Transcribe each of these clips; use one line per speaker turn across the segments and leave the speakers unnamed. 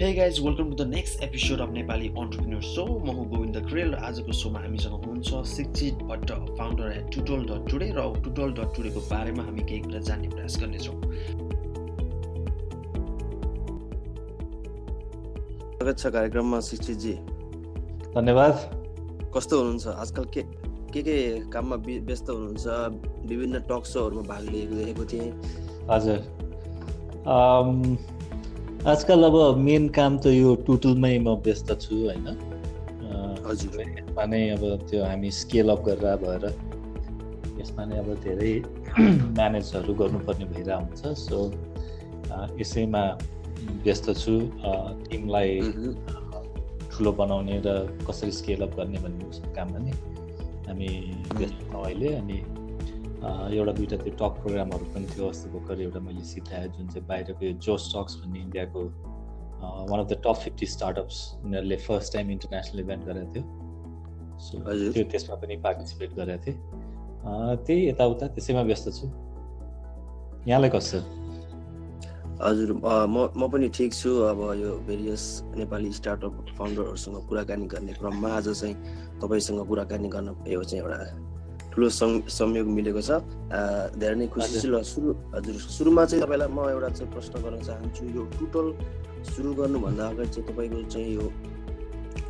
Hey guys welcome to the next episode of Nepali entrepreneur so म हो Govind curl र आजको सोमा हामीसँग हुनुहुन्छ Shikshit Bhatt founder at Tootle dot today र टुटोल डट टुडेको बारेमा हामी केही कुरा जान्ने प्रयास गर्नेछौँ।
स्वागत छ कार्यक्रममा शिक्षितजी।
धन्यवाद।
कस्तो हुनुहुन्छ? आजकल के के के काममा व्यस्त हुनुहुन्छ? विभिन्न टक सोहरूमा भाग लिएको देखेको थिएँ।
हजुर। आजकल अब मेन काम त यो टुटुलमै म व्यस्त छु होइन।
हजुर।
यसमा नै अब त्यो हामी स्केल अप गरेर भएर यसमा नै अब धेरै म्यानेजहरू गर्नुपर्ने भइरहेको हुन्छ। सो यसैमा व्यस्त छु। टिमलाई ठुलो बनाउने र कसरी स्केल अप गर्ने भन्ने काममा नै हामी व्यस्त छौँ अहिले अनि एउटा दुइटा त्यो टक प्रोग्रामहरू पनि थियो अस्ति भर्खर एउटा मैले सिकाएँ जुन चाहिँ बाहिरको यो जोस टक्स भन्ने इन्डियाको one of the top fifty startups उनीहरूले फर्स्ट टाइम इन्टरनेसनल इभेन्ट गरेको थियो। सो त्यो त्यसमा पनि पार्टिसिपेट गरेको थिएँ। त्यही यताउता त्यसैमा व्यस्त छु। यहाँलाई कस्तो
हजुर म म पनि ठिक छु। अब यो भेरियस नेपाली स्टार्टअप फाउन्डरहरूसँग कुराकानी गर्ने क्रममा आज चाहिँ तपाईँसँग कुराकानी गर्न यो चाहिँ एउटा ठुलो संयोग मिलेको छ। धेरै नै खुसी छु ल सुरु हजुर सुरुमा चाहिँ तपाईँलाई म एउटा चाहिँ प्रश्न गर्न चाहन्छु यो टुटल सुरु गर्नुभन्दा अगाडि चाहिँ तपाईँको चाहिँ यो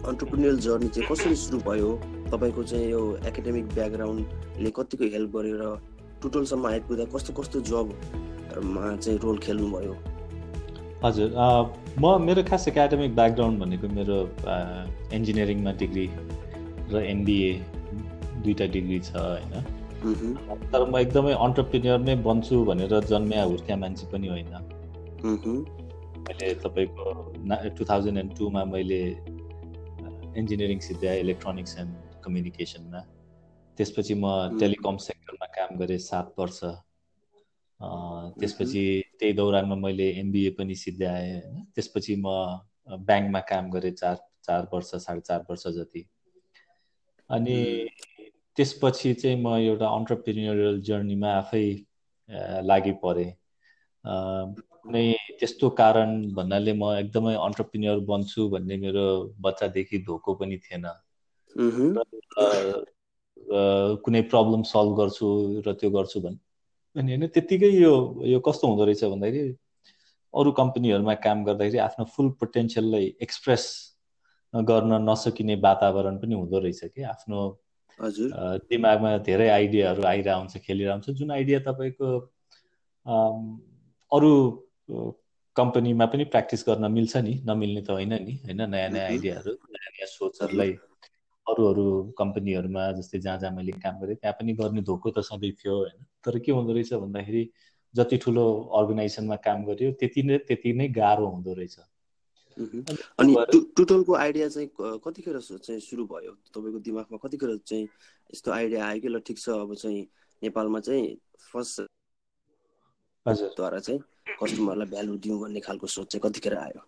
अन्टरप्रिनियल जर्नी चाहिँ कसरी सुरु भयो? तपाईँको चाहिँ यो एकाडेमिक ब्याकग्राउन्डले कतिको हेल्प गर्यो र टुटलसम्म आइपुग्दा कस्तो कस्तो जबमा चाहिँ रोल खेल्नुभयो?
हजुर म मेरो खास एकाडेमिक ब्याकग्राउन्ड भनेको मेरो इन्जिनियरिङमा डिग्री र एमबिए दुईवटा डिग्री छ होइन? तर म एकदमै अन्टरप्रिनियर नै बन्छु भनेर जन्मिया हुर्किया मान्छे पनि होइन। मैले तपाईँको टु थाउजन्ड एन्ड टूमा मैले इन्जिनियरिङ सिद्ध्याएँ इलेक्ट्रोनिक्स एन्ड कम्युनिकेसनमा त्यसपछि म टेलिकम सेक्टरमा काम गरेँ सात वर्ष। त्यसपछि त्यही दौरानमा मैले एमबिए पनि सिद्ध्याएँ होइन? त्यसपछि म ब्याङ्कमा काम गरेँ चार चार वर्ष साढे चार वर्ष जति। अनि त्यसपछि चाहिँ म एउटा अन्टरप्रिनियरल जर्नीमा आफै लागि परेँ। कुनै त्यस्तो कारण भन्नाले म एकदमै अन्टरप्रिनियर बन्छु भन्ने मेरो बच्चादेखि धोको पनि थिएन। कुनै प्रब्लम सल्भ गर्छु र त्यो गर्छु भन् अनि होइन। त्यत्तिकै यो यो कस्तो हुँदो रहेछ भन्दाखेरि अरू कम्पनीहरूमा काम गर्दाखेरि आफ्नो फुल पोटेन्सियललाई एक्सप्रेस गर्न नसकिने वातावरण पनि हुँदो रहेछ कि आफ्नो दिमागमा धेरै आइडियाहरू आइरह हुन्छ खेलिरह हुन्छ जुन आइडिया तपाईँको अरू कम्पनीमा पनि प्र्याक्टिस गर्न मिल्छ नि नमिल्ने त होइन नि। होइन नयाँ नयाँ आइडियाहरू नयाँ नयाँ सोचहरूलाई अरू अरू कम्पनीहरूमा जस्तै जहाँ जहाँ मैले काम गरेँ त्यहाँ पनि गर्ने धोको त सधैँ थियो होइन। तर के हुँदो रहेछ भन्दाखेरि जति ठुलो अर्गनाइजेसनमा काम गर्यो त्यति नै त्यति नै गाह्रो हुँदो रहेछ।
अनि टुटलको आइडिया चाहिँ कतिखेर चाहिँ सुरु भयो? तपाईँको दिमागमा कतिखेर चाहिँ यस्तो आइडिया आयो कि ल ठिक छ अब चाहिँ नेपालमा चाहिँ फर्स्ट द्वारा चाहिँ कस्टमरलाई भ्यालु दिउँ भन्ने खालको सोच चाहिँ कतिखेर आयो?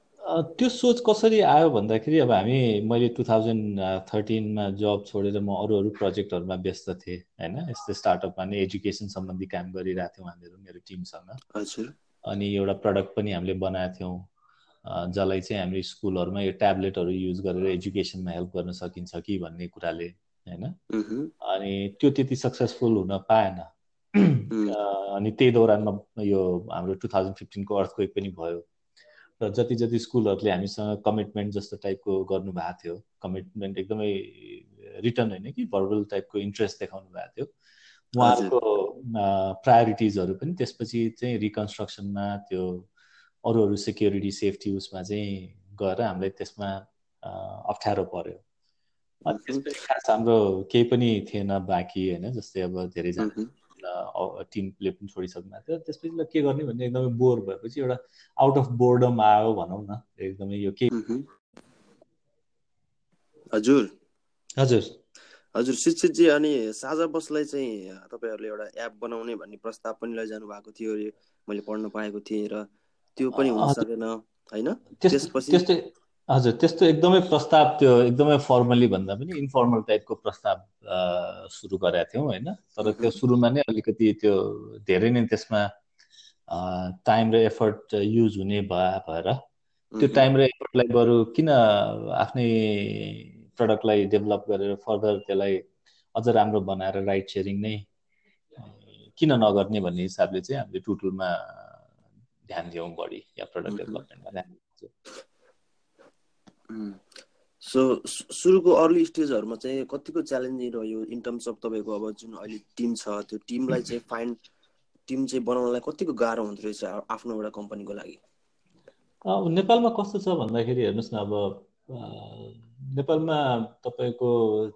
त्यो सोच कसरी आयो भन्दाखेरि अब हामी मैले टु थाउजन्ड थर्टिनमा जब छोडेर म अरू अरू प्रोजेक्टहरूमा व्यस्त थिएँ होइन? यस्तो स्टार्टअपमा नै एजुकेसन सम्बन्धी काम गरिरहेको थियौँ हामीहरू मेरो टिमसँग।
हजुर।
अनि एउटा प्रडक्ट पनि हामीले बनाएको थियौँ। जसलाई चाहिँ हामी स्कुलहरूमा यो ट्याब्लेटहरू युज गरेर एजुकेसनमा हेल्प गर्न सकिन्छ कि भन्ने कुराले होइन? अनि त्यो त्यति सक्सेसफुल हुन पाएन। अनि त्यही दौरानमा यो हाम्रो टु थाउजन्ड फिफ्टिनको अर्थक्वेक पनि भयो। र जति जति स्कुलहरूले हामीसँग कमिटमेन्ट जस्तो टाइपको गर्नुभएको थियो कमिटमेन्ट एकदमै रिटर्न होइन कि भर्बल टाइपको इन्ट्रेस्ट देखाउनु भएको थियो। उहाँहरूको प्रायोरिटिजहरू पनि त्यसपछि चाहिँ रिकन्स्ट्रक्सनमा त्यो अरू अरू सेक्युरिटी सेफ्टी उसमा चाहिँ गएर हामीलाई त्यसमा अप्ठ्यारो पर्यो। अनि त्यसपछि खास हाम्रो केही पनि थिएन बाँकी होइन जस्तै अब धेरैजना टिमले पनि छोडिसक्नु भएको थियो। त्यसपछि ल के गर्ने भन्ने एकदमै बोर भएपछि एउटा आउट अफ बोर्डम आयो भनौँ न एकदमै यो के
हजुर।
हजुर।
हजुर शिक्षितजी अनि साझा बसलाई चाहिँ तपाईँहरूले एउटा एप बनाउने भन्ने प्रस्ताव पनि लैजानु भएको थियो मैले पढ्न पाएको थिएँ र त्यो पनि हुन सकेन होइन?
त्यस्तै हजुर त्यस्तो एकदमै प्रस्ताव त्यो एकदमै फर्मली भन्दा पनि इन्फर्मल टाइपको प्रस्ताव सुरु गरेका थियौँ होइन? तर त्यो सुरुमा नै अलिकति त्यो धेरै नै त्यसमा टाइम र एफर्ट युज हुने भए भएर त्यो टाइम र एफर्टलाई बरु किन आफ्नै प्रडक्टलाई डेभलप गरेर फर्दर त्यसलाई अझ राम्रो बनाएर राइट सेयरिङ नै किन नगर्ने भन्ने हिसाबले चाहिँ हामीले टुटुलमा ध्यान दियौँ बढी या प्रडक्ट डेभलपमेन्टमा ध्यान
सो सुरुको अर्ली स्टेजहरूमा चाहिँ कतिको च्यालेन्जिङ रह्यो इन टर्म्स अफ तपाईँको अब जुन अहिले टिम छ त्यो टिमलाई चाहिँ फाइन टिम चाहिँ बनाउनलाई कतिको गाह्रो हुँदो रहेछ आफ्नो एउटा कम्पनीको लागि?
नेपालमा कस्तो छ भन्दाखेरि हेर्नुहोस् न अब नेपालमा तपाईँको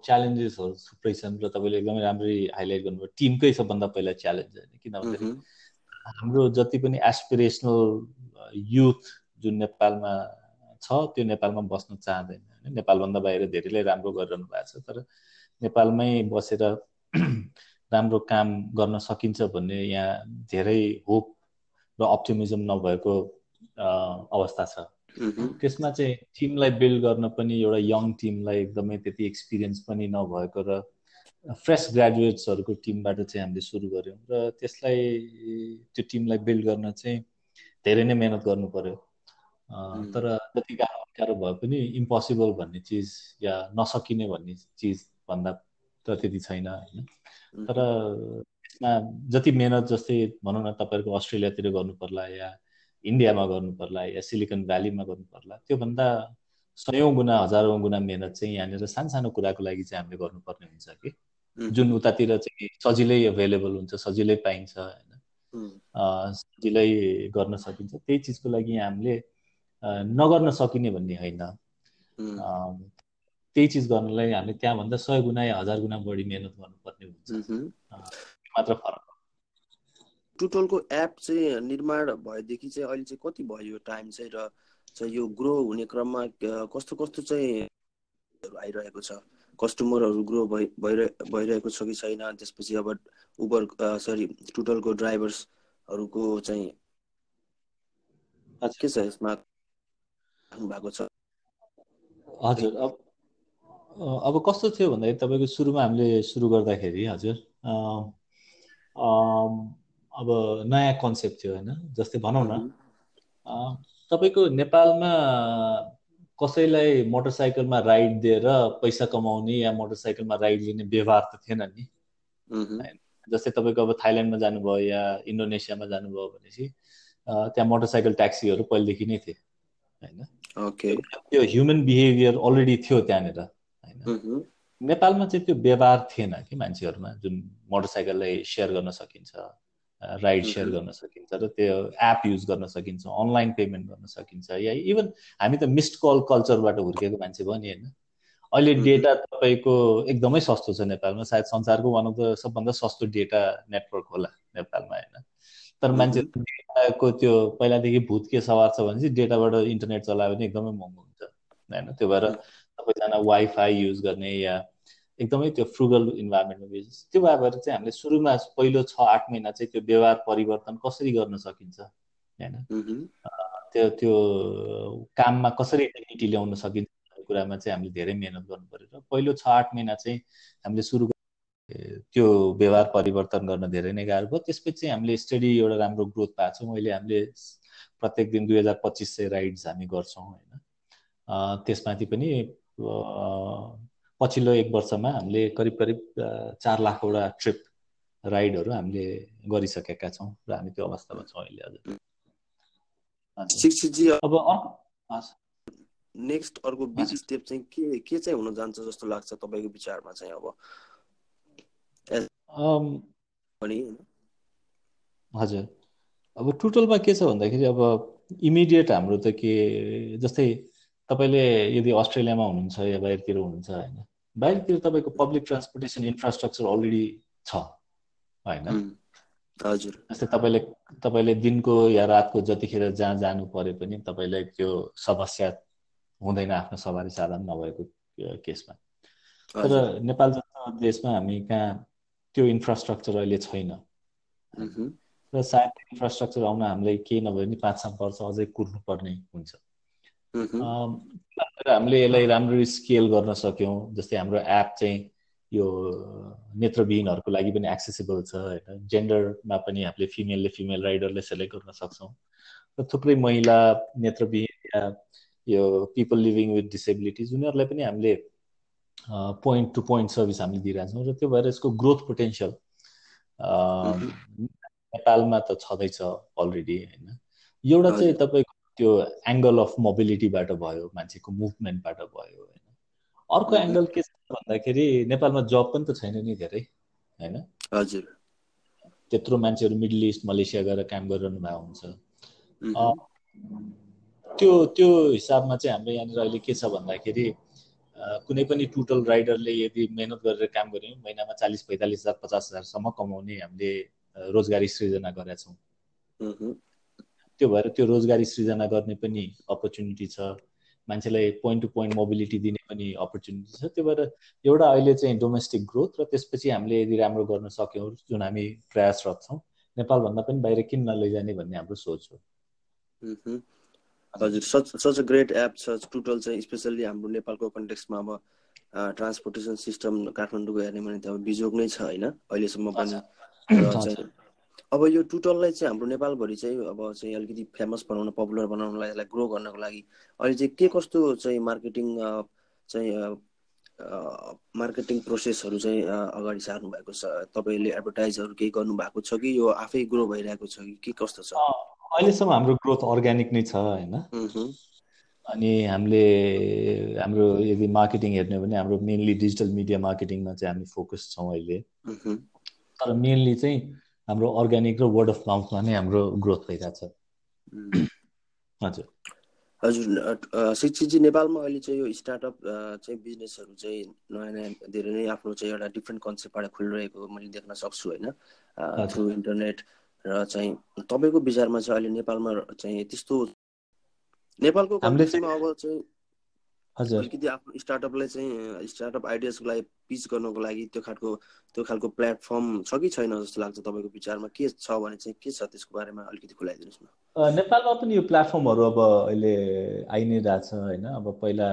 च्यालेन्जेसहरू थुप्रै छन् र तपाईँले एकदमै राम्ररी हाइलाइट गर्नुभयो। टिमकै सबभन्दा पहिला च्यालेन्ज होइन? किन भन्दाखेरि हाम्रो जति पनि एसपिरेसनल युथ जुन नेपालमा छ त्यो नेपालमा बस्न चाहँदैन होइन? नेपालभन्दा बाहिर धेरैले राम्रो गरिरहनु भएको छ तर नेपालमै बसेर राम्रो काम गर्न सकिन्छ भन्ने यहाँ धेरै होप र अप्टिमिजम नभएको अवस्था छ। त्यसमा चाहिँ टिमलाई बिल्ड गर्न पनि एउटा यङ टिमलाई एकदमै त्यति एक्सपिरियन्स पनि नभएको र फ्रेस ग्रेजुएट्सहरूको टिमबाट चाहिँ हामीले सुरु गऱ्यौँ र त्यसलाई त्यो टिमलाई बिल्ड गर्न चाहिँ धेरै नै मेहनत गर्नु पर्यो। तर जति गाह्रो गाह्रो भए पनि इम्पोसिबल भन्ने चिज या नसकिने भन्ने चिज भन्दा त त्यति छैन होइन। तर त्यसमा जति मेहनत जस्तै भनौँ न तपाईँहरूको अस्ट्रेलियातिर गर्नु पर्ला या इन्डियामा गर्नु पर्ला या सिलिकन भ्यालीमा गर्नु पर्ला त्योभन्दा सयौँ गुणा हजारौँ गुणा मेहनत चाहिँ यहाँनिर सानो सानो कुराको लागि चाहिँ हामीले गर्नुपर्ने हुन्छ कि। जुन उतातिर चाहिँ सजिलै एभाइलेबल हुन्छ सजिलै पाइन्छ होइन। सजिलै गर्न सकिन्छ। त्यही चिजको लागि हामीले नगर्न सकिने भन्ने होइन। त्यही चिज गर्नलाई हामीले त्यहाँभन्दा सय गुणा या हजार गुणा बढी मेहनत गर्नुपर्ने हुन्छ। मात्र फरक।
टुटलको एप चाहिँ निर्माण भएदेखि चाहिँ अहिले चाहिँ कति भयो टाइम चाहिँ र चाहिँ यो ग्रो हुने क्रममा कस्तो कस्तो चाहिँ आइरहेको छ? कस्टमरहरू ग्रो भइ भइरहेको छ कि छैन? त्यसपछि अब उबर सरी टुटलको ड्राइभर्सहरूको चाहिँ के छ यसमा भएको छ?
हजुर अब अब कस्तो थियो भन्दाखेरि तपाईँको सुरुमा हामीले सुरु गर्दाखेरि हजुर अब नयाँ कन्सेप्ट थियो होइन? जस्तै भनौँ न। तपाईँको नेपालमा कसैलाई मोटरसाइकलमा राइड दिएर पैसा कमाउने या मोटरसाइकलमा राइड लिने व्यवहार त थिएन नि। जस्तै तपाईँको अब थाइल्यान्डमा जानुभयो या इन्डोनेसियामा जानुभयो भनेपछि त्यहाँ मोटरसाइकल ट्याक्सीहरू पहिलेदेखि नै थिए। होइन। त्यो ह्युमन बिहेभियर अलरेडी थियो त्यहाँनिर। होइन। नेपालमा चाहिँ त्यो व्यवहार थिएन कि मान्छेहरूमा जुन मोटरसाइकललाई सेयर गर्न सकिन्छ। राइड सेयर गर्न सकिन्छ र त्यो एप युज गर्न सकिन्छ अनलाइन पेमेन्ट गर्न सकिन्छ या इभन हामी त मिस्ड कल कल्चरबाट हुर्केको मान्छे भयो नि होइन? अहिले डेटा तपाईँको एकदमै सस्तो छ नेपालमा सायद संसारको वान अफ द सबभन्दा सस्तो डेटा नेटवर्क होला नेपालमा होइन? तर मान्छे डेटाको त्यो पहिलादेखि भूत के सवार छ भने चाहिँ डेटाबाट इन्टरनेट चलायो भने एकदमै महँगो हुन्छ होइन? त्यो भएर सबैजना वाइफाई युज गर्ने या एकदमै त्यो फ्रुगल इन्भाइरोमेन्टमा बिजनेस त्यो भएर चाहिँ हामीले सुरुमा पहिलो छ आठ महिना चाहिँ त्यो व्यवहार परिवर्तन कसरी गर्न सकिन्छ होइन? त्यो त्यो काममा कसरी डिग्निटी ल्याउन सकिन्छ भन्ने कुरामा चाहिँ हामीले धेरै मिहिनेत गर्नु पऱ्यो र पहिलो छ आठ महिना चाहिँ हामीले सुरु त्यो व्यवहार परिवर्तन गर्न धेरै नै गाह्रो भयो। त्यसपछि चाहिँ हामीले स्टडी एउटा राम्रो ग्रोथ पाएको छौँ। अहिले हामीले प्रत्येक दिन दुई हजार पच्चिस सय राइड्स हामी गर्छौँ होइन? त्यसमाथि पनि पछिल्लो एक वर्षमा हामीले करिब करिब चार लाखवटा ट्रिप राइडहरू हामीले गरिसकेका छौँ र हामी त्यो अवस्थामा छौँ अहिले
हजुर। अब नेक्स्ट अर्को बिग स्टेप चाहिँ के के चाहिँ हुन जान्छ जस्तो लाग्छ तपाईँको विचारमा चाहिँ अब?
हजुर। अब टोटलमा के छ भन्दाखेरि अब इमिडिएट हाम्रो त के जस्तै तपाईँले यदि अस्ट्रेलियामा हुनुहुन्छ या बाहिरतिर हुनुहुन्छ होइन बाहिरतिर तपाईँको पब्लिक ट्रान्सपोर्टेसन इन्फ्रास्ट्रक्चर अलरेडी छ होइन?
हजुर।
जस्तै तपाईँले तपाईँले दिनको या रातको जतिखेर जहाँ जानु परे पनि तपाईँलाई त्यो समस्या हुँदैन आफ्नो सवारी साधन नभएको केसमा। तर नेपाल जस्तो देशमा हामी कहाँ त्यो इन्फ्रास्ट्रक्चर अहिले छैन। र सायद इन्फ्रास्ट्रक्चर आउन हामीलाई केही नभए पनि पाँच सात वर्ष अझै कुर्नुपर्ने हुन्छ। हामीले यसलाई राम्ररी स्केल गर्न सक्यौँ जस्तै हाम्रो एप चाहिँ यो नेत्रविहीनहरूको लागि पनि एक्सेसिबल छ होइन। जेन्डरमा पनि हामीले फिमेलले फिमेल राइडरलाई सेलेक्ट गर्न सक्छौँ। र थुप्रै महिला नेत्रविहीन या यो पिपल लिभिङ विथ डिसेबिलिटिज उनीहरूलाई पनि हामीले पोइन्ट टु पोइन्ट सर्भिस हामीले दिइरहेछौँ र त्यो भएर यसको ग्रोथ पोटेन्सियल नेपालमा त छँदैछ अलरेडी होइन। एउटा चाहिँ तपाईँको त्यो एङ्गल अफ मोबिलिटीबाट भयो मान्छेको मुभमेन्टबाट भयो होइन? अर्को एङ्गल के छ भन्दाखेरि नेपालमा जब पनि त छैन नि धेरै होइन?
हजुर।
त्यत्रो मान्छेहरू मिडल इस्ट मलेसिया गएर काम गरिरहनु भएको हुन्छ। त्यो त्यो हिसाबमा चाहिँ हाम्रो यहाँनिर अहिले के छ भन्दाखेरि कुनै पनि टुटल राइडरले यदि मेहनत गरेर काम गऱ्यो भने महिनामा चालिस पैँतालिस हजार पचास हजारसम्म कमाउने हामीले रोजगारी सृजना गरेका छौँ। त्यो भएर त्यो रोजगारी सृजना गर्ने पनि अपर्च्युनिटी छ। मान्छेलाई पोइन्ट टु पोइन्ट मोबिलिटी दिने पनि अपर्च्युनिटी छ। त्यो भएर एउटा अहिले चाहिँ डोमेस्टिक ग्रोथ र त्यसपछि हामीले यदि राम्रो गर्न सक्यौँ जुन हामी प्रयासरत छौँ नेपालभन्दा पनि बाहिर किन नलैजाने भन्ने हाम्रो सोच
हो। हजुर such such a great app छ टुटल चाहिँ स्पेसल्ली हाम्रो नेपालको कन्टेक्समा अब ट्रान्सपोर्टेसन सिस्टम काठमाडौँको हेर्ने भने त अब बिजोग नै छ होइन अहिलेसम्म पनि। अब यो टुटललाई चाहिँ हाम्रो नेपालभरि चाहिँ अब चाहिँ अलिकति फेमस बनाउन पपुलर बनाउनलाई यसलाई ग्रो गर्नको लागि अहिले चाहिँ के कस्तो चाहिँ मार्केटिङ चाहिँ मार्केटिङ प्रोसेसहरू चाहिँ अगाडि सार्नु भएको छ? तपाईँले एडभर्टाइजहरू केही गर्नु भएको छ कि? यो आफै ग्रो भइरहेको छ कि? के कस्तो छ?
अहिलेसम्म हाम्रो ग्रोथ अर्ग्यानिक नै छ होइन? अनि हामीले हाम्रो यदि मार्केटिङ हेर्ने भने हाम्रो मेनली डिजिटल मिडिया मार्केटिङमा चाहिँ हामी फोकस छौँ अहिले। तर मेनली चाहिँ हाम्रो अर्ग्यानिक र वर्ड अफ माउथमा नै हाम्रो ग्रोथ भइरहेछ हजुर।
हजुर शिक्षितजी नेपालमा अहिले चाहिँ यो स्टार्टअप चाहिँ बिजनेसहरू चाहिँ नयाँ नयाँ धेरै नै आफ्नो चाहिँ एउटा डिफ्रेन्ट कन्सेप्टबाट खुलिरहेको मैले देख्न सक्छु होइन। थ्रु इन्टरनेट र चाहिँ तपाईँको विचारमा चाहिँ अहिले नेपालमा चाहिँ त्यस्तो नेपालको अब चाहिँ अलिकति आफ्नो स्टार्टअपलाई चाहिँ स्टार्टअप आइडियाजको लागि पिच गर्नको लागि त्यो खालको त्यो खालको प्लेटफर्म छ कि छैन जस्तो लाग्छ तपाईँको विचारमा? के छ भने चाहिँ के छ त्यसको बारेमा अलिकति खुलाइदिनुहोस्
न। नेपालमा पनि यो प्लेटफर्महरू अब अहिले आइ नै रहेछ होइन। अब पहिला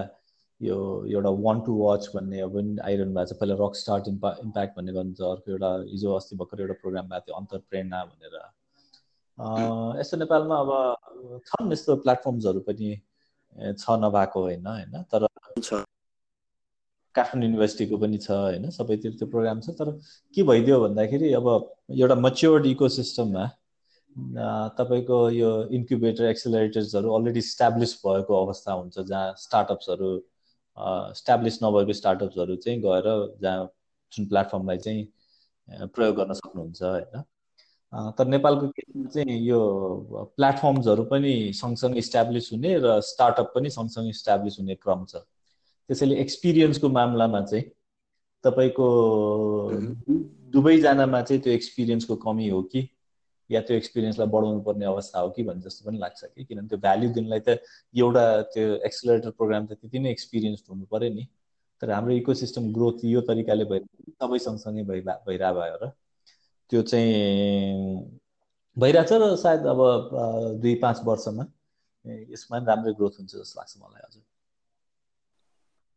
यो एउटा वान टु वाच भन्ने अब आइरहनु भएको छ। पहिला रक स्टार्ट इम्पा इम्प्याक्ट भन्ने गर्नुहुन्छ अर्को एउटा हिजो अस्ति भर्खर एउटा प्रोग्राम भएको थियो अन्तरप्रेरणा भनेर। यस्तो नेपालमा अब छन् यस्तो प्लेटफर्म्सहरू पनि। छ नभएको होइन होइन? तर काठमाडौँ युनिभर्सिटीको पनि छ होइन? सबैतिर त्यो प्रोग्राम छ। तर के भइदियो भन्दाखेरि अब एउटा मच्योर्ड इको सिस्टममा तपाईँको यो इन्क्युबेटर एक्सिलरेटर्सहरू अलरेडी इस्टाब्लिस भएको अवस्था हुन्छ जहाँ स्टार्टअप्सहरू इस्टाब्लिस नभएको स्टार्टअप्सहरू चाहिँ गएर जहाँ जुन प्लेटफर्मलाई चाहिँ प्रयोग गर्न सक्नुहुन्छ होइन? तर नेपालको केसमा चाहिँ यो प्लेटफर्म्सहरू पनि सँगसँगै इस्टाब्लिस हुने र स्टार्टअप पनि सँगसँगै इस्टाब्लिस हुने क्रम छ। त्यसैले एक्सपिरियन्सको मामलामा चाहिँ तपाईँको दुवैजनामा चाहिँ त्यो एक्सपिरियन्सको कमी हो कि या त्यो एक्सपिरियन्सलाई बढाउनु पर्ने अवस्था हो कि भन्ने जस्तो पनि लाग्छ कि? किनभने त्यो भ्याल्यु दिनलाई त एउटा त्यो एक्सिलेटर प्रोग्राम त त्यति नै एक्सपिरियन्स हुनु पऱ्यो नि। तर हाम्रो इको सिस्टम ग्रोथ यो तरिकाले भइ सबै सँगसँगै भइ भइरहेको भयो र त्यो चाहिँ भइरहेछ र सायद अब दुई पाँच वर्षमा। यसमा पनि राम्रै ग्रोथ हुन्छ जस्तो लाग्छ मलाई हजुर।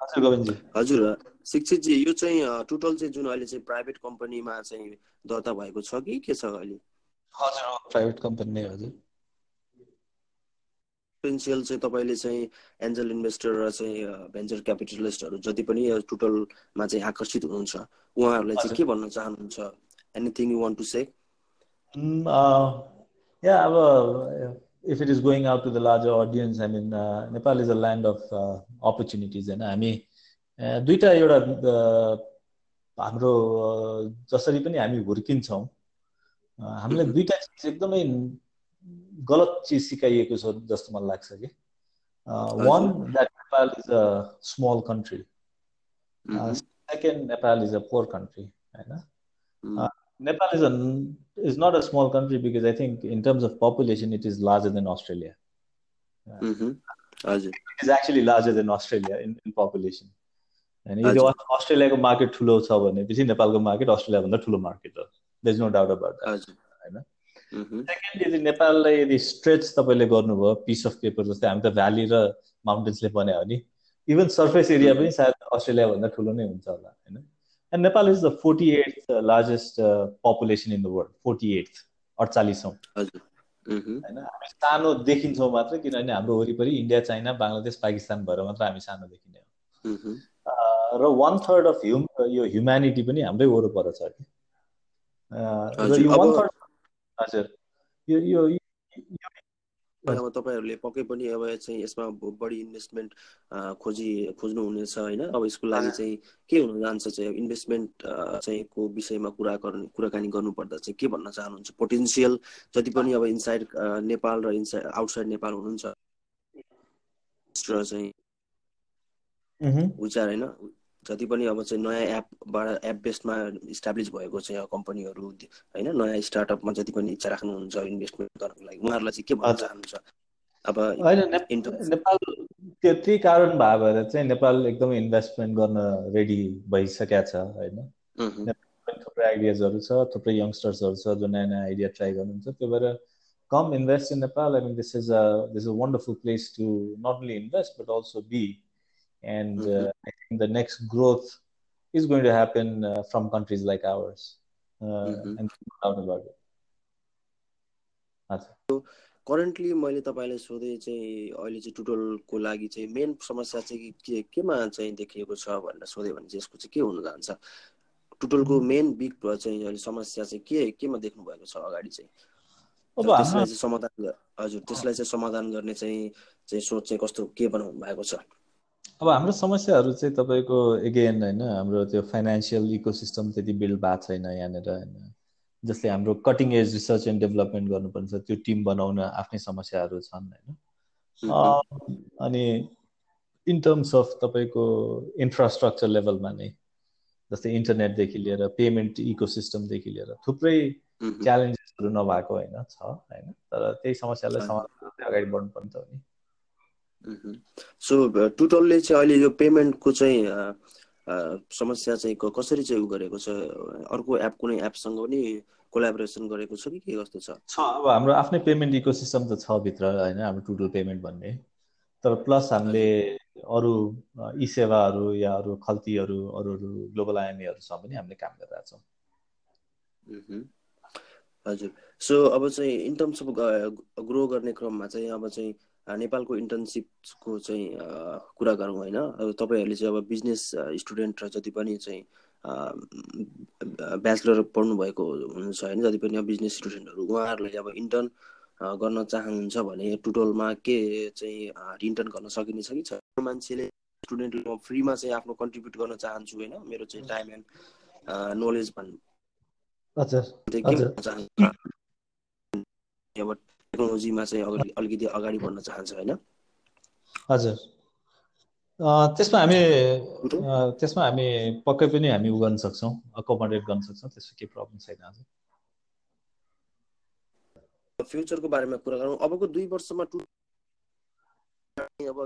हजुर गोविन्दजी। हजुर शिक्षितजी यो चाहिँ टोटल चाहिँ जुन अहिले चाहिँ प्राइभेट कम्पनीमा चाहिँ दर्ता भएको छ कि के छ अहिले?
हजुर प्राइभेट कम्पनी नै हजुर।
पोटेन्सियल चाहिँ तपाईँले चाहिँ एन्जल इन्भेस्टर र चाहिँ भेन्चर क्यापिटलिस्टहरू जति पनि टोटलमा चाहिँ आकर्षित हुनुहुन्छ उहाँहरूलाई चाहिँ के भन्न चाहनुहुन्छ? Anything you want to say
mm, uh, yeah uh, if it is going out to the larger audience i mean uh, nepal is a land of uh, opportunities होइन हामी uh, दुईवटा एउटा uh, हाम्रो जसरी पनि हामी हुर्किन्छौँ mm-hmm. दुईवटा चिज एकदमै गलत चिज सिकाइएको छ जस्तो मलाई लाग्छ कि one that Nepal is a small country second Nepal is a poor country होइन Nepal is a is not a small country because I think in terms of population it is larger than Australia.
Mm-hmm.
It is actually larger than Australia in, in population. अनि यदि अस्ट्रेलियाको market ठुलो छ भनेपछि नेपालको market अस्ट्रेलियाभन्दा ठुलो market हो is no doubt about होइन सेकेन्ड यदि नेपाललाई यदि स्ट्रेच तपाईँले गर्नुभयो पिस अफ पेपर जस्तै हामी त भ्याली र माउन्टेन्सले बनायो भने इभन सर्फेस एरिया पनि सायद अस्ट्रेलियाभन्दा ठुलो नै हुन्छ होला होइन And Nepal is the 48th uh, largest uh, population in the world, 48th, 48
हजुर।
होइन हामी सानो देखिन्छौँ मात्र किनभने हाम्रो वरिपरि इन्डिया चाइना बङ्गलादेश पाकिस्तान भएर मात्र हामी सानो देखिने हो। र वान थर्ड अफ ह्युम यो ह्युम्यानिटी पनि हाम्रै वरपर छ कि। र यो वान थर्ड हजुर। यो यो
अब तपाईँहरूले पक्कै पनि अब चाहिँ यसमा बढी इन्भेस्टमेन्ट खोजी खोज्नुहुनेछ होइन? अब यसको लागि चाहिँ के हुन जान्छ चाहिँ? इन्भेस्टमेन्ट चाहिँ को विषयमा कुरा गर्ने कुराकानी गर्नुपर्दा चाहिँ के भन्न चाहनुहुन्छ? पोटेन्सियल जति पनि अब इनसाइड नेपाल र इनसाइड आउटसाइड नेपाल हुनुहुन्छ चाहिँ विचार होइन? जति पनि अब चाहिँ नयाँ एपबाट एप बेस्डमा इस्टाब्लिस भएको चाहिँ कम्पनीहरू होइन नयाँ स्टार्टअपमा जति पनि इच्छा राख्नुहुन्छ इन्भेस्टमेन्ट गर्नको लागि उहाँहरूलाई चाहिँ के भन्न चाहनुहुन्छ?
अब होइन नेपाल त्यो त्यही कारण भयो भएर चाहिँ नेपाल एकदमै इन्भेस्टमेन्ट गर्न रेडी भइसकेको छ होइन। थुप्रै आइडियाजहरू छ थुप्रै यङ्स्टर्सहरू छ जो नयाँ नयाँ आइडिया ट्राई गर्नुहुन्छ। त्यो भएर come invest in Nepal I mean this is a this is a wonderful place to not only invest but also be and mm-hmm. uh, I think the next growth is going to happen uh, from countries like ours, uh, mm-hmm. and doubt about it.
Currently मैले तपाईँलाई सोधेँ चाहिँ अहिले चाहिँ टुटोलको लागि चाहिँ main समस्या चाहिँ के केमा चाहिँ देखिएको छ भनेर सोधेँ भने चाहिँ यसको चाहिँ के हुन जान्छ टुटोलको मेन बिग चाहिँ अहिले समस्या चाहिँ के केमा देख्नु भएको छ अगाडि चाहिँ त्यसलाई चाहिँ समाधान हजुर त्यसलाई चाहिँ समाधान गर्ने चाहिँ चाहिँ सोच चाहिँ कस्तो के बनाउनु भएको छ
अब हाम्रो समस्याहरू चाहिँ तपाईँको एगेन होइन हाम्रो त्यो फाइनेन्सियल इकोसिस्टम त्यति बिल्ड भएको छैन यहाँनिर होइन। जसले हाम्रो cutting edge research and development गर्नुपर्छ त्यो टिम बनाउन आफ्नै समस्याहरू छन् होइन। अनि इन टर्म्स अफ तपाईँको इन्फ्रास्ट्रक्चर लेभलमा नै जस्तै इन्टरनेटदेखि लिएर पेमेन्ट इकोसिस्टमदेखि लिएर थुप्रै च्यालेन्जेसहरू नभएको होइन छ होइन। तर त्यही समस्यालाई समाधान अगाडि बढ्नुपर्ने त हो नि।
सो टुटलले चाहिँ अहिले यो पेमेन्टको चाहिँ समस्या चाहिँ कसरी चाहिँ उ गरेको छ? अर्को एप कुनै एपसँग पनि कोलाबोरेसन गरेको छ कि के कस्तो छ?
छ अब हाम्रो आफ्नै पेमेन्ट इको सिस्टम त छ भित्र होइन हाम्रो टुटल पेमेन्ट भन्ने। तर प्लस हामीले अरू ई सेवाहरू या अरू खल्तीहरू अरू अरू ग्लोबल आइएमएहरूसँग पनि हामीले काम गरिरहेछौँ
हजुर। सो अब चाहिँ इन टर्म्स अफ ग्रो गर्ने क्रममा चाहिँ अब चाहिँ नेपालको इन्टर्नसिपको चाहिँ कुरा गरौँ होइन। अब तपाईँहरूले चाहिँ अब बिजनेस स्टुडेन्ट र जति पनि चाहिँ ब्याचलर पढ्नुभएको हुनुहुन्छ होइन जति पनि बिजनेस स्टुडेन्टहरू उहाँहरूले अब इन्टर्न गर्न चाहनुहुन्छ भने टुटोलमा के चाहिँ इन्टर्न गर्न सकिनेछ कि छ मान्छेले स्टुडेन्टले म फ्रीमा चाहिँ आफ्नो कन्ट्रिब्युट गर्न चाहन्छु होइन मेरो चाहिँ टाइम एन्ड नलेज भन्नु। अब टेक्नोलोजीमा चाहिँ अलिकति अगाडि बढ्न चाहन्छ होइन?
हजुर। त्यसमा हामी त्यसमा हामी पक्कै पनि हामी उ गर्न सक्छौँ अकोमोडेट गर्न सक्छौँ त्यसमा केही प्रब्लम छैन हजुर।
फ्युचरको बारेमा कुरा गरौँ। अबको दुई वर्षमा टु अब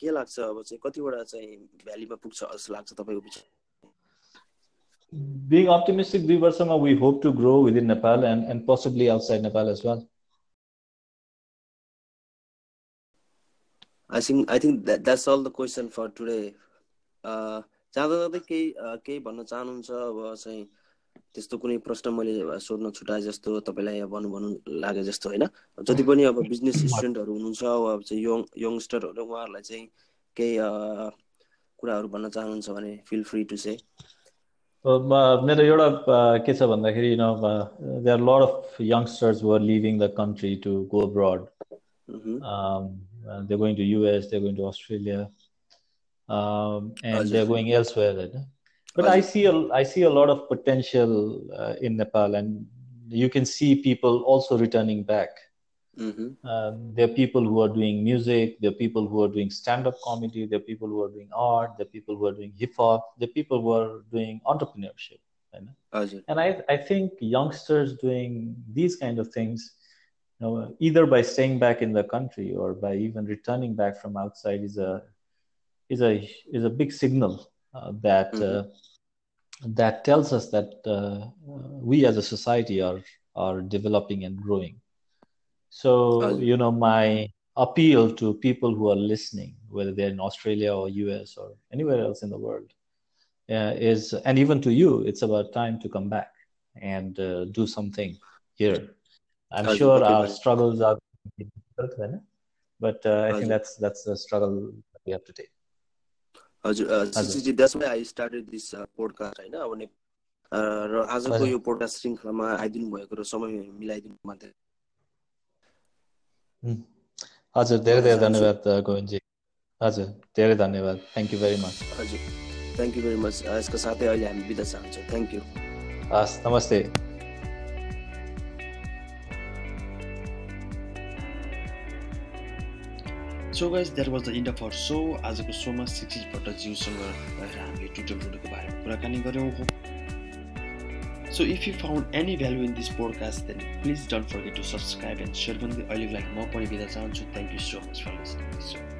के लाग्छ? अब चाहिँ कतिवटा चाहिँ भ्यालीमा पुग्छ जस्तो लाग्छ तपाईँको विचार?
Being optimistic, दुई वर्षमा we hope to grow within Nepal and, and possibly outside Nepal as well.
I think I think that's all the question for today जाँदा जाँदै केही केही भन्न चाहनुहुन्छ? अब चाहिँ त्यस्तो कुनै प्रश्न मैले सोध्न छुट्याए जस्तो तपाईँलाई भन्नु भन्नु लागे जस्तो होइन? जति पनि अब बिजनेस स्टुडेन्टहरू हुनुहुन्छ अब चाहिँ यङ यङ्स्टरहरू उहाँहरूलाई चाहिँ केही कुराहरू भन्न चाहनुहुन्छ भने फिल फ्री टु से
मेरो एउटा के छ भन्दाखेरि they are lot of youngsters who're living the country to go abroad Uh, they're going to US, they're going to Australia, um, and they're going elsewhere. Right? But I see a I see a lot of potential uh, in Nepal, and you can see people also returning back. Mm-hmm. Um, there are people who are doing music. There are people who are doing stand-up comedy. There are people who are doing art. There are people who are doing hip hop. There are people who are doing entrepreneurship. Right? And I, I think youngsters doing these kind of things know, either by staying back in the country or by even returning back from outside is a is a is a big signal uh, that mm-hmm. uh, that tells us that uh, we as a society are are developing and growing. So you know, my appeal to people who are listening, whether they're in Australia or US or anywhere else in the world, uh, is and even to you, it's about time to come back and uh, do something here I'm sure our struggles are difficult, right? but uh, I think that's that's the struggle we have to take.
हजुर that's why I started this podcast होइन अब र आजको यो podcast श्रृङ्खलामा आइदिनु भएको र समय मिलाइदिनु
हजुर धेरै धेरै धन्यवाद गोविन्दजी हजुर धेरै धन्यवाद थ्याङ्क यू भेरी मच
हजुर थ्याङ्क यू भेरी मच यसको साथै अहिले हामी बिदा चाहन्छौँ थ्याङ्क यू
हस् नमस्ते
so guys that was the end of our so आजको सोमा शिक्षित जिउसँग रहेर हामीले टुटल टुटलको बारेमा कुराकानी गऱ्यौँ। हो so if you found any value in this podcast then please don't forget to subscribe and share भन्दै अहिलेको लागि म पनि बिदा चाहन्छु। Thank you so much for listening